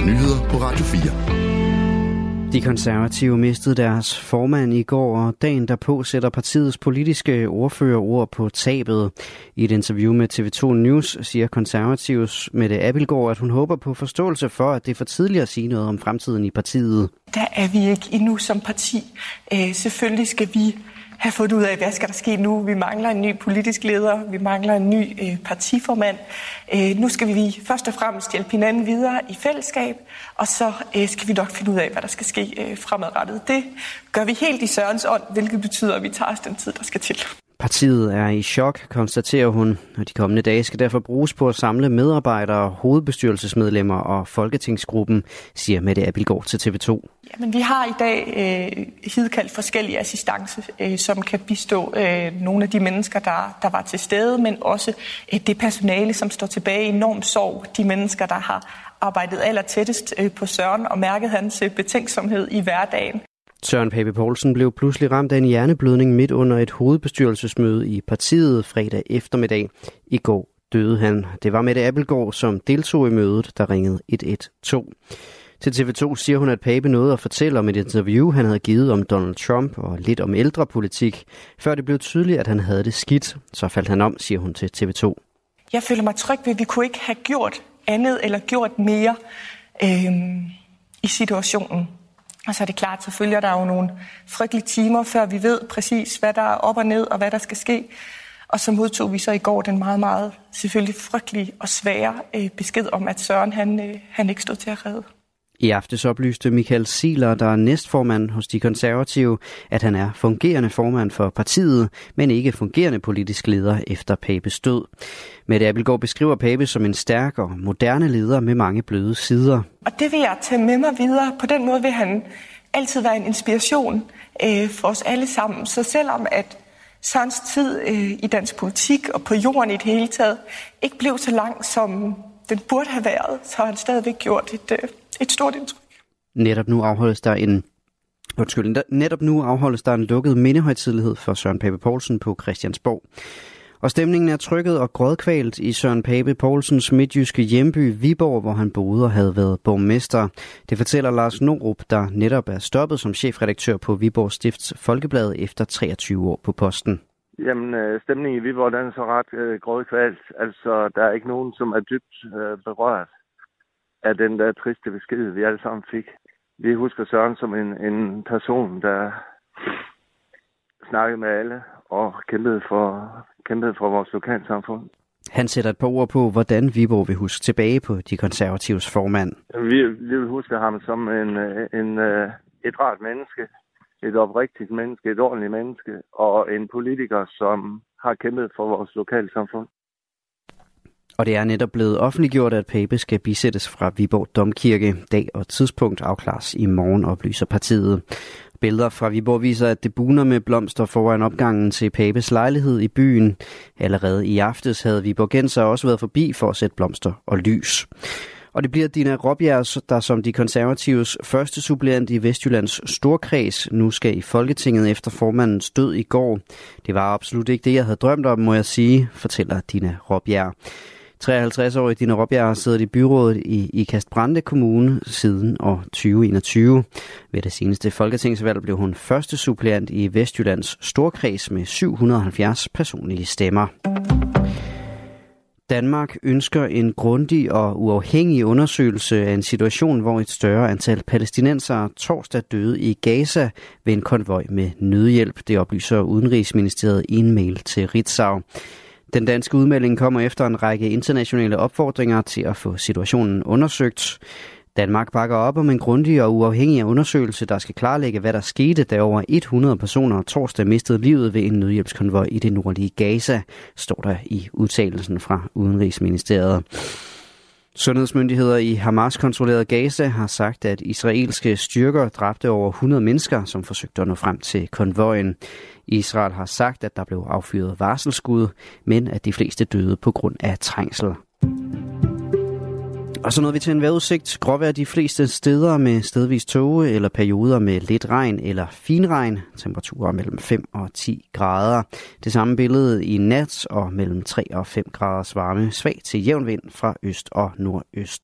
eller nyheder på Radio 4. De konservative mistede deres formand i går, og dagen derpå sætter partiets politiske ordfører ord på tabet. I et interview med TV2 News siger konservativs Mette Abelgaard, at hun håber på forståelse for, at det er for tidligt at sige noget om fremtiden i partiet. Der er vi ikke endnu som parti. Øh, selvfølgelig skal vi have fundet ud af, hvad skal der ske nu. Vi mangler en ny politisk leder, vi mangler en ny øh, partiformand. Øh, nu skal vi først og fremmest hjælpe hinanden videre i fællesskab, og så øh, skal vi nok finde ud af, hvad der skal ske øh, fremadrettet. Det gør vi helt i Sørens ånd, hvilket betyder, at vi tager os den tid, der skal til. Partiet er i chok, konstaterer hun, og de kommende dage skal derfor bruges på at samle medarbejdere, hovedbestyrelsesmedlemmer og Folketingsgruppen, siger Mette Abildgaard til TV2. Jamen, vi har i dag øh, hidkaldt forskellige assistance, øh, som kan bistå øh, nogle af de mennesker, der, der var til stede, men også øh, det personale, som står tilbage i enorm sorg. De mennesker, der har arbejdet aller tættest øh, på Søren og mærket hans øh, betænksomhed i hverdagen. Søren Pape Poulsen blev pludselig ramt af en hjerneblødning midt under et hovedbestyrelsesmøde i partiet fredag eftermiddag. I går døde han. Det var Mette Appelgaard, som deltog i mødet, der ringede 112. Til TV2 siger hun, at Pape nåede at fortælle om et interview, han havde givet om Donald Trump og lidt om ældrepolitik, før det blev tydeligt, at han havde det skidt. Så faldt han om, siger hun til TV2. Jeg føler mig tryg ved, at vi kunne ikke have gjort andet eller gjort mere øh, i situationen. Og så er det klart, så følger der jo nogle frygtelige timer, før vi ved præcis, hvad der er op og ned, og hvad der skal ske. Og så modtog vi så i går den meget, meget selvfølgelig frygtelige og svære øh, besked om, at Søren han, øh, han ikke stod til at redde. I aftes oplyste Michael Siler, der er næstformand hos de konservative, at han er fungerende formand for partiet, men ikke fungerende politisk leder efter Papes død. Mette Abelgaard beskriver Pape som en stærk og moderne leder med mange bløde sider. Og det vil jeg tage med mig videre. På den måde vil han altid være en inspiration øh, for os alle sammen. Så selvom at Sørens tid øh, i dansk politik og på jorden i det hele taget ikke blev så lang, som den burde have været, så har han stadigvæk gjort et, øh, et stort indtryk. Netop nu afholdes der en Undskyld, netop nu afholdes der en lukket mindehøjtidlighed for Søren Pape Poulsen på Christiansborg. Og stemningen er trykket og grådkvalt i Søren Pape Poulsens midtjyske hjemby Viborg, hvor han boede og havde været borgmester. Det fortæller Lars Norup, der netop er stoppet som chefredaktør på Viborg Stifts Folkeblad efter 23 år på posten. Jamen, øh, stemningen i Viborg den er så ret øh, grådkvalt. Altså, der er ikke nogen, som er dybt øh, berørt af den der triste besked, vi alle sammen fik. Vi husker Søren som en, en person, der snakkede med alle og kæmpede for, kæmpede for vores lokalsamfund. Han sætter et par ord på, hvordan Viborg vil huske tilbage på de konservatives formand. Vi, vi vil huske ham som en, en, et rart menneske, et oprigtigt menneske, et ordentligt menneske og en politiker, som har kæmpet for vores lokalsamfund. Og det er netop blevet offentliggjort, at Pape skal bisættes fra Viborg Domkirke. Dag og tidspunkt afklares i morgen, oplyser partiet. Billeder fra Viborg viser, at det buner med blomster foran opgangen til Papes lejlighed i byen. Allerede i aftes havde Viborgenser også været forbi for at sætte blomster og lys. Og det bliver Dina Robjerg, der som de konservatives første suppleant i Vestjyllands Storkreds nu skal i Folketinget efter formandens død i går. Det var absolut ikke det, jeg havde drømt om, må jeg sige, fortæller Dina Robjær. 53-årige Dina Råbjerg har siddet i byrådet i, i Kastbrande Kommune siden år 2021. Ved det seneste folketingsvalg blev hun første suppleant i Vestjyllands Storkreds med 770 personlige stemmer. Danmark ønsker en grundig og uafhængig undersøgelse af en situation, hvor et større antal palæstinensere torsdag døde i Gaza ved en konvoj med nødhjælp. Det oplyser Udenrigsministeriet i en mail til Ritzau. Den danske udmelding kommer efter en række internationale opfordringer til at få situationen undersøgt. Danmark bakker op om en grundig og uafhængig undersøgelse, der skal klarlægge, hvad der skete, da over 100 personer torsdag mistede livet ved en nødhjælpskonvoj i det nordlige Gaza, står der i udtalelsen fra Udenrigsministeriet. Sundhedsmyndigheder i Hamas-kontrolleret Gaza har sagt, at israelske styrker dræbte over 100 mennesker, som forsøgte at nå frem til konvojen. Israel har sagt, at der blev affyret varselskud, men at de fleste døde på grund af trængsel. Og så nåede vi til en vejrudsigt. Gråvejr de fleste steder med stedvis tåge eller perioder med lidt regn eller finregn. Temperaturer mellem 5 og 10 grader. Det samme billede i nat og mellem 3 og 5 graders varme. Svag til jævn vind fra øst og nordøst.